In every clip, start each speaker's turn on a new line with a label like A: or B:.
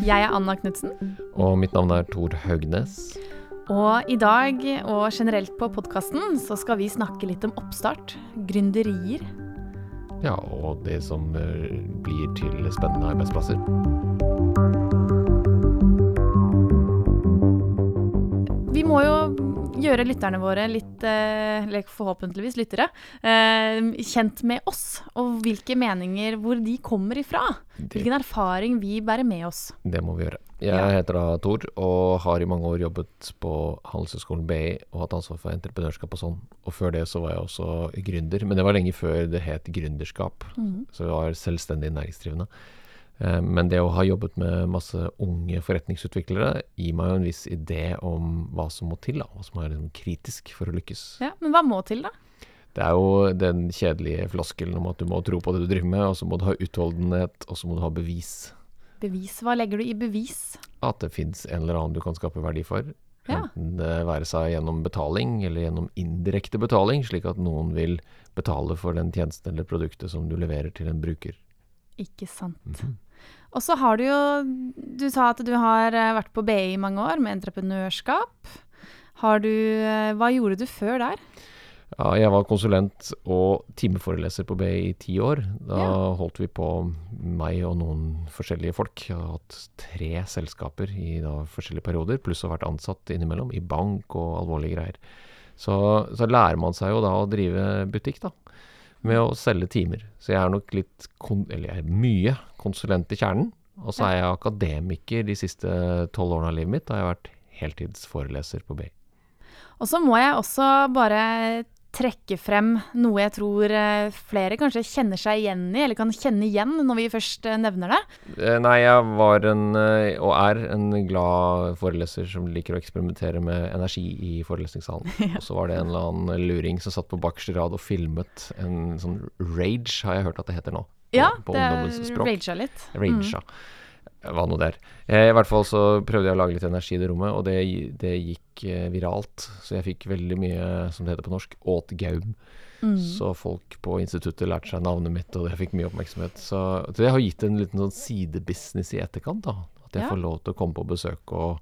A: Jeg er Anna Knutsen.
B: Og mitt navn er Tor Haugnes.
A: Og i dag, og generelt på podkasten, så skal vi snakke litt om oppstart. Gründerier.
B: Ja, og det som eh, blir til spennende arbeidsplasser.
A: Vi må jo gjøre lytterne våre litt, eh, eller forhåpentligvis lyttere, eh, kjent med oss. Og hvilke meninger hvor de kommer ifra. Hvilken erfaring vi bærer med oss.
B: Det må vi gjøre. Jeg heter da Tor, og har i mange år jobbet på Handelshøyskolen BI og hatt ansvar for entreprenørskap og sånn. Og før det så var jeg også gründer, men det var lenge før det het gründerskap. Så jeg var selvstendig næringsdrivende. Eh, Men det å ha jobbet med masse unge forretningsutviklere gir meg jo en viss idé om hva som må til, da, hva som er liksom kritisk for å lykkes.
A: Ja, Men hva må til, da?
B: Det er jo den kjedelige floskelen om at du må tro på det du driver med, og så må du ha utholdenhet, og så må du ha bevis.
A: Bevis. Hva legger du i bevis?
B: At det fins en eller annen du kan skape verdi for.
A: Ja.
B: Enten det være seg gjennom betaling, eller gjennom indirekte betaling, slik at noen vil betale for den tjenesten eller produktet som du leverer til en bruker.
A: Ikke sant.
B: Mhm.
A: Og så har du jo Du sa at du har eh, vært på BI i mange år med entreprenørskap. Har du eh, Hva gjorde du før der?
B: Ja, jeg var konsulent og timeforeleser på BI i ti år. Da
A: Ja.
B: holdt vi på, meg og noen forskjellige folk. Jeg har hatt tre selskaper i da, forskjellige perioder, pluss å ha vært ansatt innimellom i bank og alvorlige greier. Så, så lærer man seg jo da å drive butikk, da. Med å selge timer. Så jeg er nok litt, eller jeg er mye konsulent i kjernen. Og så er jeg akademiker de siste tolv årene av livet mitt. Da har jeg vært heltidsforeleser på BI.
A: Og så må jeg også bare trekke frem noe jeg tror eh, flere kanskje kjenner seg igjen i, eller kan kjenne igjen når vi først eh, nevner det.
B: Eh, Nei, jeg var en, og er en glad foreleser som liker å eksperimentere med energi i forelesningssalen. Og så var det en eller annen luring som satt på bakerste rad og filmet en sånn rage, har jeg hørt at det heter nå.
A: Ja,
B: på
A: det
B: ungdommens språk.
A: raga litt.
B: Rage, Mm. Hva nå det er. Eh, I hvert fall så prøvde jeg å lage litt energi i det rommet, og det, det gikk eh, viralt. Så jeg fikk veldig mye, som det heter på norsk, åt gaum.
A: Mm.
B: Så folk på instituttet lærte seg navnet mitt, og det fikk mye oppmerksomhet. Så det har gitt en liten sånn sidebusiness i etterkant, da. At jeg
A: Ja.
B: får lov til å komme på besøk og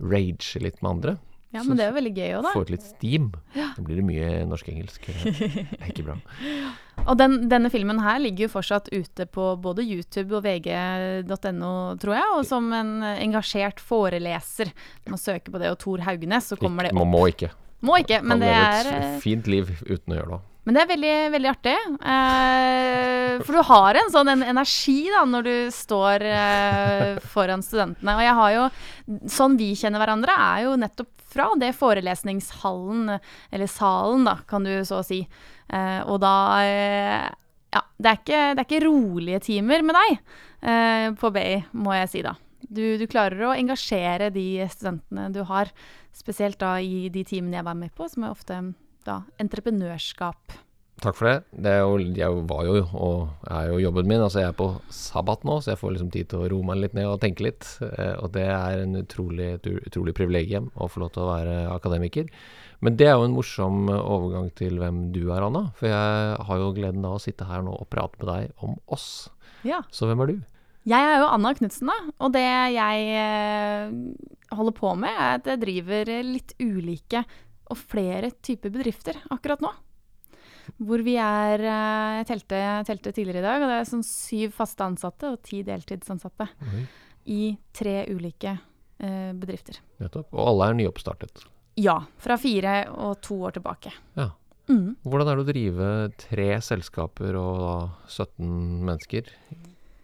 B: rage litt med andre.
A: Ja, men det er jo veldig gøy òg, da.
B: Få ut litt steam. Da blir det mye norsk-engelsk. Det er ikke bra.
A: Og den, denne filmen her ligger jo fortsatt ute på både YouTube og vg.no, tror jeg, og som en engasjert foreleser. Man søker på det og Tor Haugnes, så kommer det opp.
B: man må ikke.
A: Må ikke, men det er
B: et
A: eh,
B: fint liv uten å gjøre det.
A: Men det er veldig, veldig artig. Eh, for du har en sånn en energi da, når du står eh, foran studentene. Og jeg har jo Sånn vi kjenner hverandre, er jo nettopp fra det forelesningshallen, eller salen, da, kan du så si. Eh, og da eh, Ja, det er, ikke, det er ikke rolige timer med deg eh, på BI, må jeg si, da. Du, du klarer å engasjere de studentene du har, spesielt da i de timene jeg var med på, som er ofte da entreprenørskap.
B: Takk for det. det er jo, jeg var jo, og er jo jobben min. Altså jeg er på sabbat nå, så jeg får liksom tid til å roe meg litt ned og tenke litt. Eh, og det er en utrolig, et utrolig privilegium å få lov til å være akademiker. Men det er jo en morsom overgang til hvem du er, Anna. For jeg har jo gleden av å sitte her nå og prate med deg om oss.
A: Ja.
B: Så hvem er du?
A: Jeg er jo Anna Knutsen, da. Og det jeg eh, holder på med, er at jeg driver litt ulike og flere typer bedrifter akkurat nå. Hvor vi er eh, Jeg telte, telte tidligere i dag, og det er sånn syv faste ansatte og ti deltidsansatte
B: Oi.
A: i tre ulike eh, bedrifter.
B: Nettopp. Og alle er nyoppstartet.
A: Ja. Fra fire og to år tilbake.
B: Ja.
A: Mm.
B: Hvordan er det å drive tre selskaper og da 17 mennesker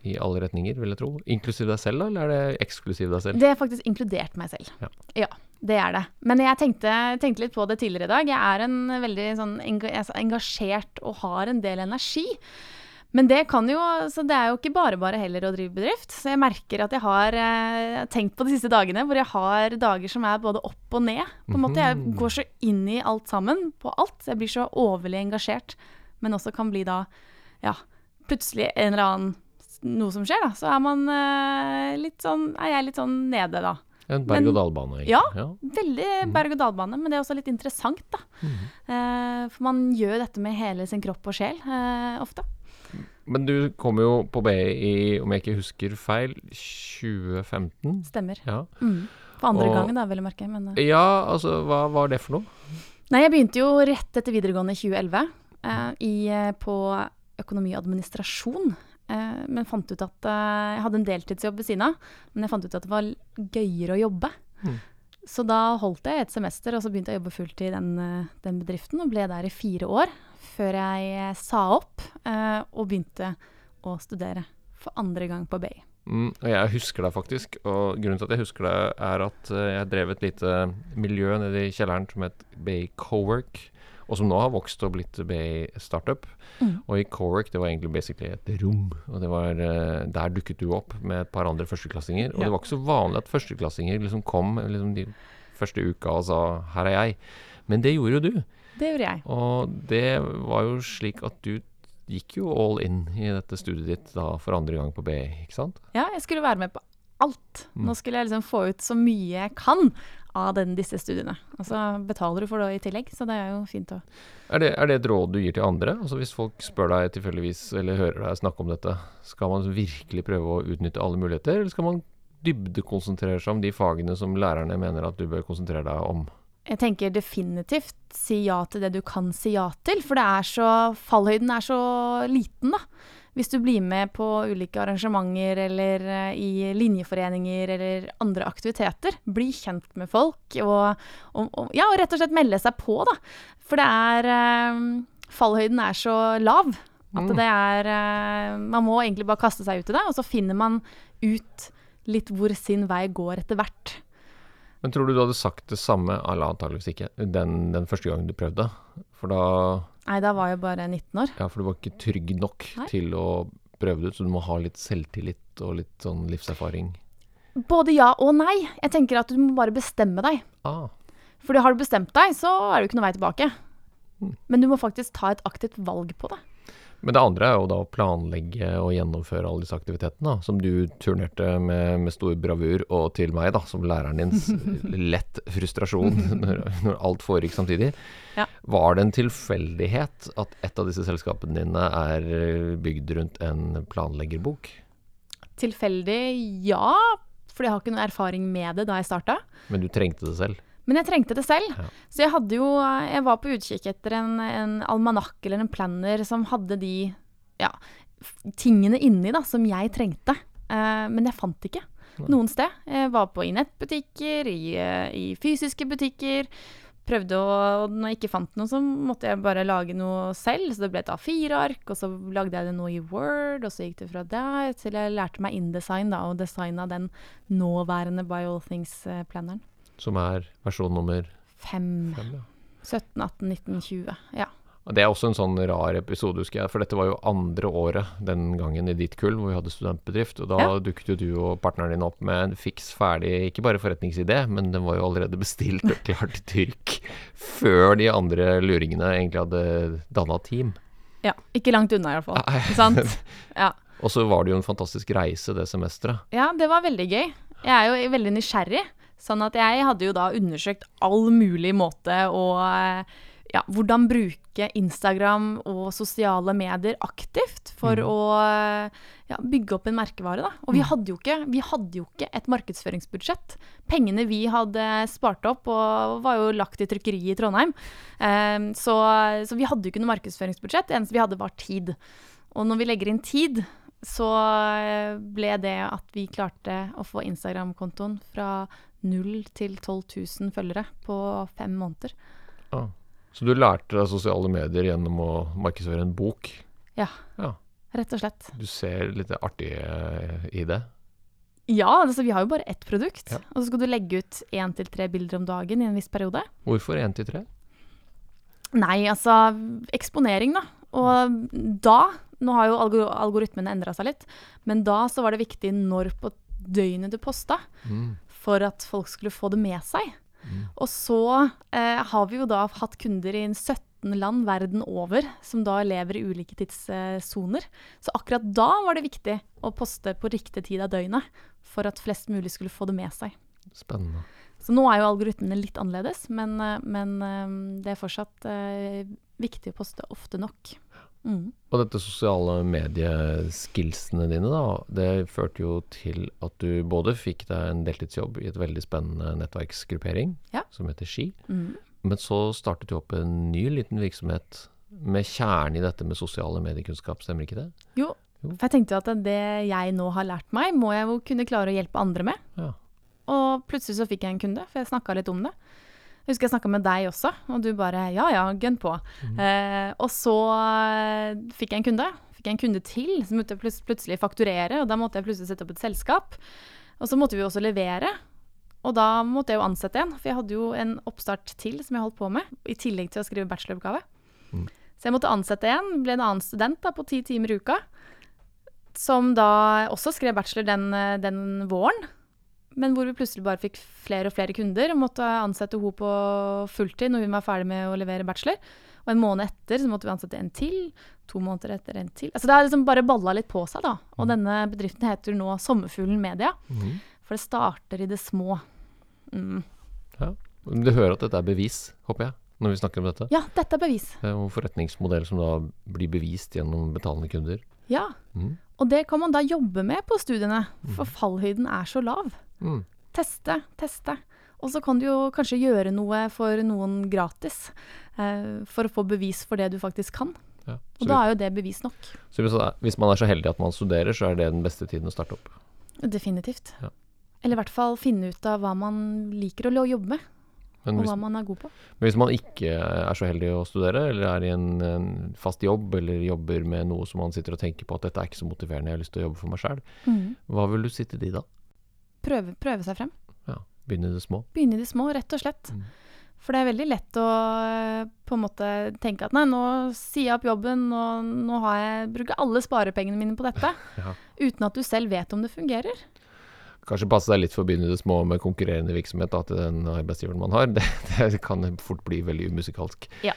B: i alle retninger, vil jeg tro? Inklusiv deg selv, da, eller er det eksklusiv deg selv?
A: Det er faktisk inkludert meg selv.
B: Ja.
A: Det er det. Men jeg tenkte, tenkte litt på det tidligere i dag. Jeg er en veldig sånn er engasjert og har en del energi. Men det kan jo, så det er jo ikke bare bare heller å drive bedrift. Så jeg merker at jeg har eh, tenkt på de siste dagene hvor jeg har dager som er både opp og ned. På en måte, Jeg
B: Mhm.
A: går så inn i alt sammen, på alt. Jeg blir så overlig engasjert. Men også kan bli da, ja, plutselig en eller annen noe som skjer, da. Så er man eh, litt sånn, er jeg litt sånn nede, da.
B: En berg-og-dal-bane.
A: Ja.
B: ja.
A: Veldig berg-og-dal-bane, men det er også litt interessant, da.
B: Mm.
A: Eh, for man gjør dette med hele sin kropp og sjel eh, ofte.
B: Men du kom jo på BI i, om jeg ikke husker feil, 2015?
A: Stemmer.
B: Ja.
A: Mm. For andre
B: Og-
A: gangen, da, vil jeg merke. Men, eh.
B: ja, altså hva var det for noe?
A: Nei, jeg begynte jo rett etter videregående i 2011 eh, i, eh, på økonomi og administrasjon. Eh, men fant ut at eh, Jeg hadde en deltidsjobb ved siden av, men jeg fant ut at det var gøyere å jobbe.
B: Mm.
A: Så da holdt jeg et semester, og så begynte jeg å jobbe fulltid i den, eh, den bedriften. Og ble der i fire år, før jeg sa opp eh, og begynte å studere for andre gang på BI.
B: Mm, og jeg husker deg faktisk, og grunnen til at jeg husker deg, er at jeg drev et lite miljø nede i kjelleren som het Bay Cowork, og som nå har vokst og blitt Bay Startup.
A: Mm.
B: Og i Cowork, det var egentlig basically et rom, og det var, eh, der dukket du opp med et par andre førsteklassinger. Og
A: Ja.
B: det var ikke så vanlig at førsteklassinger liksom kom liksom de første uka og sa 'her er jeg'. Men det gjorde jo du.
A: Det gjorde jeg.
B: Og det var jo slik at du gikk jo all in i dette studiet ditt da for andre gang på BI, ikke sant?
A: Ja, jeg skulle være med på alt.
B: Mm.
A: Nå skulle jeg liksom få ut så mye jeg kan av den, disse studiene. Og så betaler du for det i tillegg, så det er jo fint å
B: Er det, er det et råd du gir til andre? Altså Hvis folk spør deg tilfeldigvis, eller hører deg snakke om dette, skal man virkelig prøve å utnytte alle muligheter, eller skal man dybdekonsentrere seg om de fagene som lærerne mener at du bør konsentrere deg om?
A: Jeg tenker definitivt si ja til det du kan si ja til, for det er så Fallhøyden er så liten, da. Hvis du blir med på ulike arrangementer eller eh, i linjeforeninger eller andre aktiviteter. Bli kjent med folk og, og, og ja, og rett og slett melde seg på, da. For det er eh, Fallhøyden er så lav at
B: Mm.
A: det er eh, Man må egentlig bare kaste seg ut i det, og så finner man ut litt hvor sin vei går etter hvert.
B: Men tror du du hadde sagt det samme, eller antageligvis ikke, den, den første gangen du prøvde? For da
A: Nei, da var jeg bare 19 år.
B: Ja, for du var ikke trygg nok
A: Nei.
B: til å prøve det ut, så du må ha litt selvtillit og litt sånn livserfaring.
A: Både ja og nei. Jeg tenker at du må bare bestemme deg.
B: Ah,
A: Fordi har du bestemt deg, så er det jo ikke noe vei tilbake.
B: Mm.
A: Men du må faktisk ta et aktivt valg på det.
B: Men det andre er jo da å planlegge og gjennomføre alle disse aktivitetene, da, som du turnerte med, med stor bravur, og til meg, da, som læreren dins lett frustrasjon når, når alt foregikk samtidig.
A: Ja.
B: Var det en tilfeldighet at et av disse selskapene dine er eh, bygd rundt en planleggerbok?
A: Tilfeldig ja, for jeg har ikke noe erfaring med det da jeg starta.
B: Men du trengte det selv?
A: Men jeg trengte det selv.
B: Ja.
A: Så jeg jo Jeg var på utkikk etter en, en almanakk eller en planner som hadde de ja, tingene inni da, som jeg trengte. Uh, men jeg fant ikke
B: Nei.
A: noen sted. Jeg var på i nettbutikker, i, eh, i fysiske butikker. Prøvde å og Når jeg ikke fant noe, så måtte jeg bare lage noe selv. Så det ble et A4-ark, og så lagde jeg det nå i Word, og så gikk det fra der til jeg lærte meg InDesign da, og designa den nåværende By All Things-planneren.
B: Som er versjon nummer
A: Fem.
B: fem, ja.
A: 17, 18, 19, 20. Ja.
B: Det er også en sånn rar episode, husker jeg. For dette var jo andre året den gangen i ditt kull hvor vi hadde studentbedrift. Og da
A: Ja.
B: dukket jo du og partneren din opp med en fiks ferdig, ikke bare forretningsidé, men den var jo allerede bestilt og klar til trykk før de andre luringene egentlig hadde danna team.
A: ja. Ikke langt unna, i hvert fall.
B: Nei.
A: Sant? Ja.
B: Og så var det jo en fantastisk reise det semesteret.
A: ja, det var veldig gøy. Jeg er jo veldig nysgjerrig. Sånn at jeg hadde jo da undersøkt all mulig måte å eh, ja, hvordan bruke Instagram og sosiale medier aktivt for
B: Mm.
A: å eh, ja, bygge opp en merkevare. Da. Og vi hadde, jo ikke, vi hadde jo ikke et markedsføringsbudsjett. Pengene vi hadde spart opp, og var jo lagt i trykkeriet i Trondheim. Eh, så, så vi hadde jo ikke noe markedsføringsbudsjett. Det eneste vi hadde, var tid. Og når vi legger inn tid, så eh, ble det at vi klarte å få Instagram-kontoen fra 0 til 12 000 følgere på fem måneder.
B: Ah. Så du lærte deg sosiale medier gjennom å markedsføre en bok.
A: Ja.
B: Ja.
A: Rett og slett.
B: Du ser litt artig eh, i det.
A: Ja, altså vi har jo bare ett produkt.
B: Ja.
A: Og så skal du legge ut én til tre bilder om dagen i en viss periode.
B: Hvorfor én til tre?
A: Nei, altså eksponering, da. Og da Nå har jo algor algoritmene endra seg litt, men da så var det viktig når på døgnet du posta,
B: Mm.
A: for at folk skulle få det med seg.
B: Mm.
A: Og så eh, har vi jo da hatt kunder i 17 land verden over, som da lever i ulike tidssoner. Så akkurat da var det viktig å poste på riktig tid av døgnet, for at flest mulig skulle få det med seg.
B: Spennende.
A: Så nå er jo algoritmene litt annerledes, men, eh, men eh, det er fortsatt eh, viktig å poste ofte nok. Mm.
B: Og dette sosiale medieskillsene dine, da, det førte jo til at du både fikk deg en deltidsjobb i et veldig spennende nettverksgruppering
A: Ja.
B: som heter Ski,
A: Mm.
B: men så startet du opp en ny liten virksomhet med kjernen i dette med sosiale mediekunnskap, stemmer ikke det?
A: Jo,
B: Jo.
A: for jeg tenkte at det jeg nå har lært meg, må jeg jo kunne klare å hjelpe andre med.
B: Ja.
A: Og plutselig så fikk jeg en kunde, for jeg snakka litt om det. Jeg husker jeg snakka med deg også, og du bare ja ja, gønn på. Eh, og så eh, fikk jeg en kunde. Fikk jeg en kunde til, som måtte jeg plutselig fakturere, og da måtte jeg plutselig sette opp et selskap. Og så måtte vi også levere. Og da måtte jeg jo ansette en, for jeg hadde jo en oppstart til som jeg holdt på med, i tillegg til å skrive bacheloroppgave.
B: Mm.
A: Så jeg måtte ansette en, ble en annen student da, på ti timer i uka, som da også skrev bachelor den, eh, den våren. Men hvor vi plutselig bare fikk flere og flere kunder og måtte ansette henne på fulltid når hun var ferdig med å levere bachelor. Og en måned etter så måtte vi ansette en til. To måneder etter en til. Altså det har liksom bare balla litt på seg, da. Og denne bedriften heter nå Sommerfuglen Media.
B: Mm.
A: For det starter i det små. Mm.
B: ja. Du hører at dette er bevis, håper jeg, når vi snakker om dette?
A: Ja, dette er bevis.
B: Er en forretningsmodell som da blir bevist gjennom betalende kunder.
A: Ja.
B: Mhm.
A: Og det kan man da jobbe med på studiene, for fallhøyden er så lav.
B: Mm.
A: Teste, teste. Og så kan du jo kanskje gjøre noe for noen gratis, eh, for å få bevis for det du faktisk kan.
B: Ja.
A: Og da er jo det bevis nok.
B: så hvis, man er så heldig at man studerer, så er det den beste tiden å starte opp.
A: Definitivt.
B: Ja.
A: Eller i hvert fall finne ut av hva man liker å jobbe med,
B: Men
A: og
B: hvis,
A: hva man er god på.
B: men hvis man ikke er så heldig å studere, eller er i en, en fast jobb, eller jobber med noe som man sitter og tenker på at dette er ikke så motiverende, jeg har lyst til å jobbe for meg sjøl,
A: Mm.
B: hva vil du si til de da?
A: Prøve, prøve seg frem.
B: Ja, Begynne i det små?
A: Begynne i det små, rett og slett.
B: Mm.
A: For det er veldig lett å eh, på en måte tenke at nei, nå sier jeg opp jobben, og nå har jeg, bruker alle sparepengene mine på dette.
B: Ja.
A: Uten at du selv vet om det fungerer.
B: Kanskje passe seg litt for å begynne i det små med konkurrerende virksomhet da, til den arbeidsgiveren man har. Det, det kan fort bli veldig umusikalsk.
A: Ja.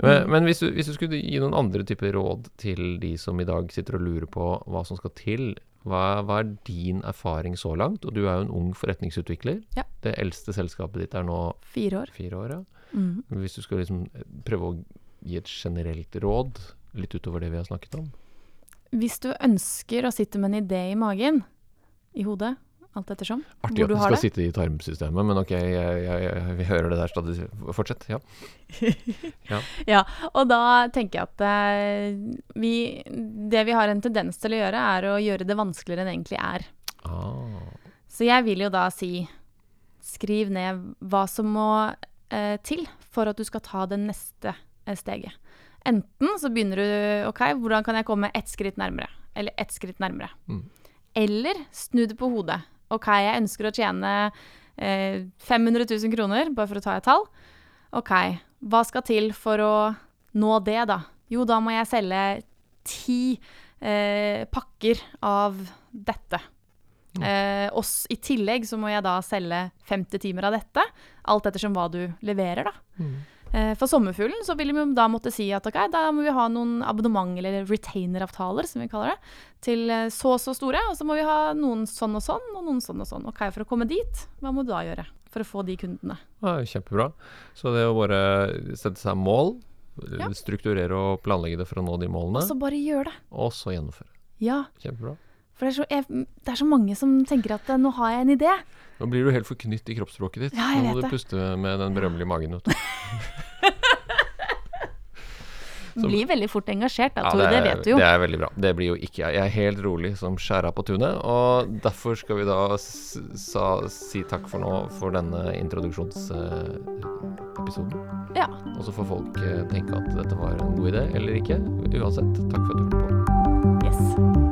B: Men, men hvis, du, hvis du skulle gi noen andre typer råd til de som i dag sitter og lurer på hva som skal til, hva, hva er din erfaring så langt? Og du er jo en ung forretningsutvikler.
A: Ja.
B: Det eldste selskapet ditt er nå
A: Fire år.
B: fire år. Ja.
A: Mm.
B: Hvis du skal liksom prøve å gi et generelt råd, litt utover det vi har snakket om.
A: Hvis du ønsker å sitte med en idé i magen, i hodet, alt ettersom,
B: Artig at
A: du
B: skal
A: det.
B: sitte i tarmsystemet, men ok, jeg, jeg, jeg, vi hører det der stadig. Fortsett. Ja.
A: Ja, og da tenker jeg at eh, vi, det vi har en tendens til å gjøre, er å gjøre det vanskeligere enn det egentlig er.
B: Ah.
A: Så jeg vil jo da si skriv ned hva som må eh, til for at du skal ta det neste eh, steget. Enten så begynner du OK, hvordan kan jeg komme ett skritt nærmere? Eller ett skritt nærmere.
B: Mm.
A: Eller snu det på hodet. OK, jeg ønsker å tjene eh, 500 000 kroner, bare for å ta et tall. OK, hva skal til for å nå det, da? Jo, da må jeg selge ti eh, pakker av dette. Eh, og I tillegg så må jeg da selge 50 timer av dette, alt ettersom hva du leverer. da.
B: Mm.
A: Eh, for sommerfuglen så vil vi da måtte si at ok, da må vi ha noen abonnement, eller retainer-avtaler, som vi kaller det, til eh, så og så store, og så må vi ha noen sånn og sånn, og noen sånn og sånn. Ok, For å komme dit, hva må du da gjøre for å få de kundene?
B: Ja, kjempebra. Så det å bare sette seg mål,
A: Ja.
B: strukturere og planlegge det for å nå de målene,
A: Og så bare gjør det.
B: og så gjennomføre.
A: Ja,
B: Kjempebra.
A: for det er, så, jeg, det er så mange som tenker at eh, nå har jeg en idé.
B: Nå blir du helt forknytt i kroppsspråket ditt.
A: Ja, jeg vet
B: Nå må du puste med den berømmelige magen. Vet du. Så-
A: Blir veldig fort engasjert da,
B: Ja,
A: Tore, det,
B: er-
A: vet du jo.
B: Det er veldig bra. Det blir jo ikke jeg. Jeg er helt rolig som skjæra på tunet. Og derfor skal vi da sa, si takk for nå for denne introduksjonsepisoden.
A: Ja.
B: Og så får folk eh, tenke at dette var en god idé eller ikke. Uansett, takk for at du hørte på.